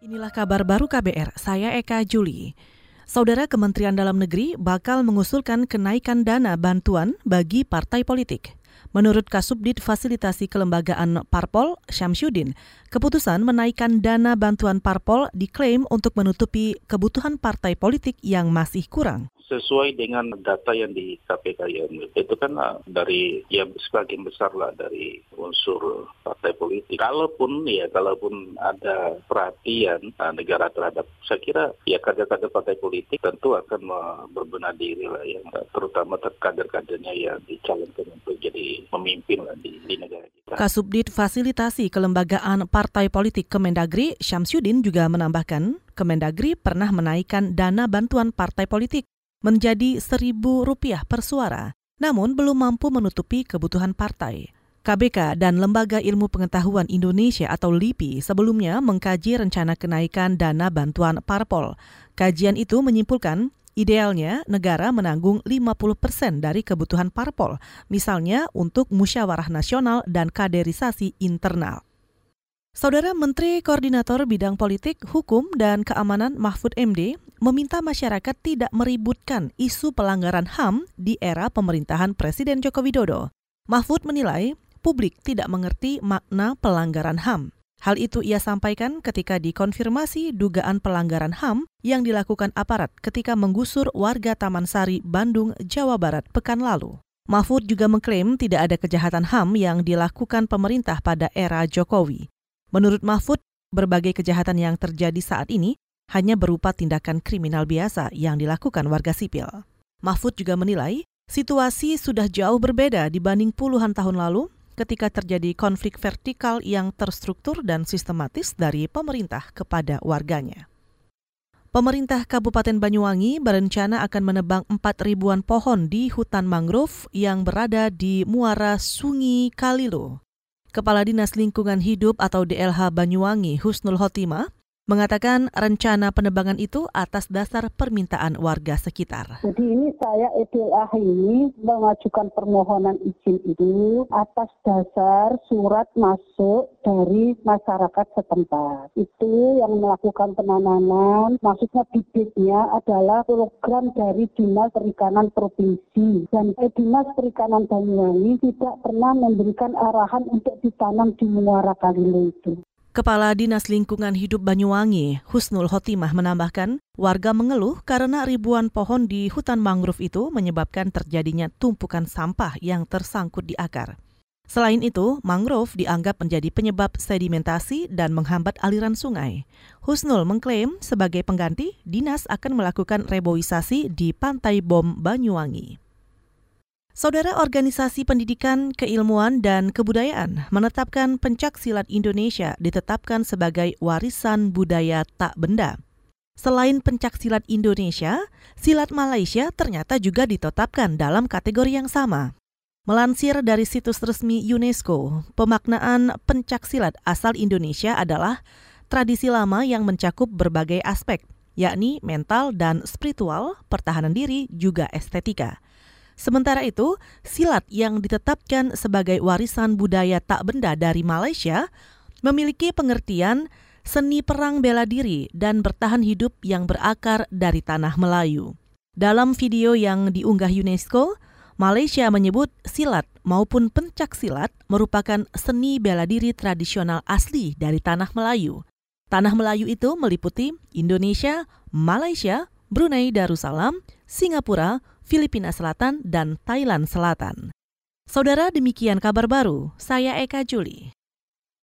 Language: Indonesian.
Inilah kabar baru KBR, saya Eka Juli. Saudara Kementerian Dalam Negeri bakal mengusulkan kenaikan dana bantuan bagi partai politik. Menurut Kasubdit Fasilitasi Kelembagaan Parpol, Syamsuddin, keputusan menaikkan dana bantuan Parpol diklaim untuk menutupi kebutuhan partai politik yang masih kurang sesuai dengan data yang di KPK yang itu kan uh, dari ya sebagian besar lah dari unsur partai politik. Kalaupun ya kalaupun ada perhatian uh, negara terhadap saya kira ya kader-kader partai politik tentu akan berbenah diri lah ya terutama kader-kadernya yang dicalonkan untuk jadi pemimpin lah di, di negara kita. Kasubdit Fasilitasi Kelembagaan Partai Politik Kemendagri Syamsuddin juga menambahkan Kemendagri pernah menaikkan dana bantuan partai politik menjadi Rp1.000 per suara, namun belum mampu menutupi kebutuhan partai. KBK dan Lembaga Ilmu Pengetahuan Indonesia atau LIPI sebelumnya mengkaji rencana kenaikan dana bantuan parpol. Kajian itu menyimpulkan Idealnya, negara menanggung 50 persen dari kebutuhan parpol, misalnya untuk musyawarah nasional dan kaderisasi internal. Saudara Menteri Koordinator Bidang Politik, Hukum, dan Keamanan Mahfud MD meminta masyarakat tidak meributkan isu pelanggaran HAM di era pemerintahan Presiden Joko Widodo. Mahfud menilai publik tidak mengerti makna pelanggaran HAM. Hal itu ia sampaikan ketika dikonfirmasi dugaan pelanggaran HAM yang dilakukan aparat ketika menggusur warga Taman Sari, Bandung, Jawa Barat pekan lalu. Mahfud juga mengklaim tidak ada kejahatan HAM yang dilakukan pemerintah pada era Jokowi. Menurut Mahfud, berbagai kejahatan yang terjadi saat ini hanya berupa tindakan kriminal biasa yang dilakukan warga sipil. Mahfud juga menilai situasi sudah jauh berbeda dibanding puluhan tahun lalu ketika terjadi konflik vertikal yang terstruktur dan sistematis dari pemerintah kepada warganya. Pemerintah Kabupaten Banyuwangi berencana akan menebang 4 ribuan pohon di hutan mangrove yang berada di muara Sungi Kalilo. Kepala Dinas Lingkungan Hidup atau DLH Banyuwangi Husnul Hotima mengatakan rencana penebangan itu atas dasar permintaan warga sekitar. Jadi ini saya EDA ini mengajukan permohonan izin itu atas dasar surat masuk dari masyarakat setempat. Itu yang melakukan penanaman, maksudnya bibitnya adalah program dari Dinas Perikanan Provinsi. Dan Dinas Perikanan Banyuwangi tidak pernah memberikan arahan untuk ditanam di Muara Kalilo itu. Kepala Dinas Lingkungan Hidup Banyuwangi, Husnul Hotimah menambahkan, warga mengeluh karena ribuan pohon di hutan mangrove itu menyebabkan terjadinya tumpukan sampah yang tersangkut di akar. Selain itu, mangrove dianggap menjadi penyebab sedimentasi dan menghambat aliran sungai. Husnul mengklaim sebagai pengganti, dinas akan melakukan reboisasi di Pantai Bom Banyuwangi. Saudara Organisasi Pendidikan, Keilmuan, dan Kebudayaan menetapkan pencak silat Indonesia ditetapkan sebagai warisan budaya tak benda. Selain pencak silat Indonesia, silat Malaysia ternyata juga ditetapkan dalam kategori yang sama. Melansir dari situs resmi UNESCO, pemaknaan pencak silat asal Indonesia adalah tradisi lama yang mencakup berbagai aspek, yakni mental dan spiritual, pertahanan diri, juga estetika. Sementara itu, silat yang ditetapkan sebagai warisan budaya tak benda dari Malaysia memiliki pengertian seni perang bela diri dan bertahan hidup yang berakar dari tanah Melayu. Dalam video yang diunggah UNESCO, Malaysia menyebut silat maupun pencak silat merupakan seni bela diri tradisional asli dari tanah Melayu. Tanah Melayu itu meliputi Indonesia, Malaysia, Brunei Darussalam, Singapura, Filipina Selatan, dan Thailand Selatan. Saudara demikian kabar baru, saya Eka Juli.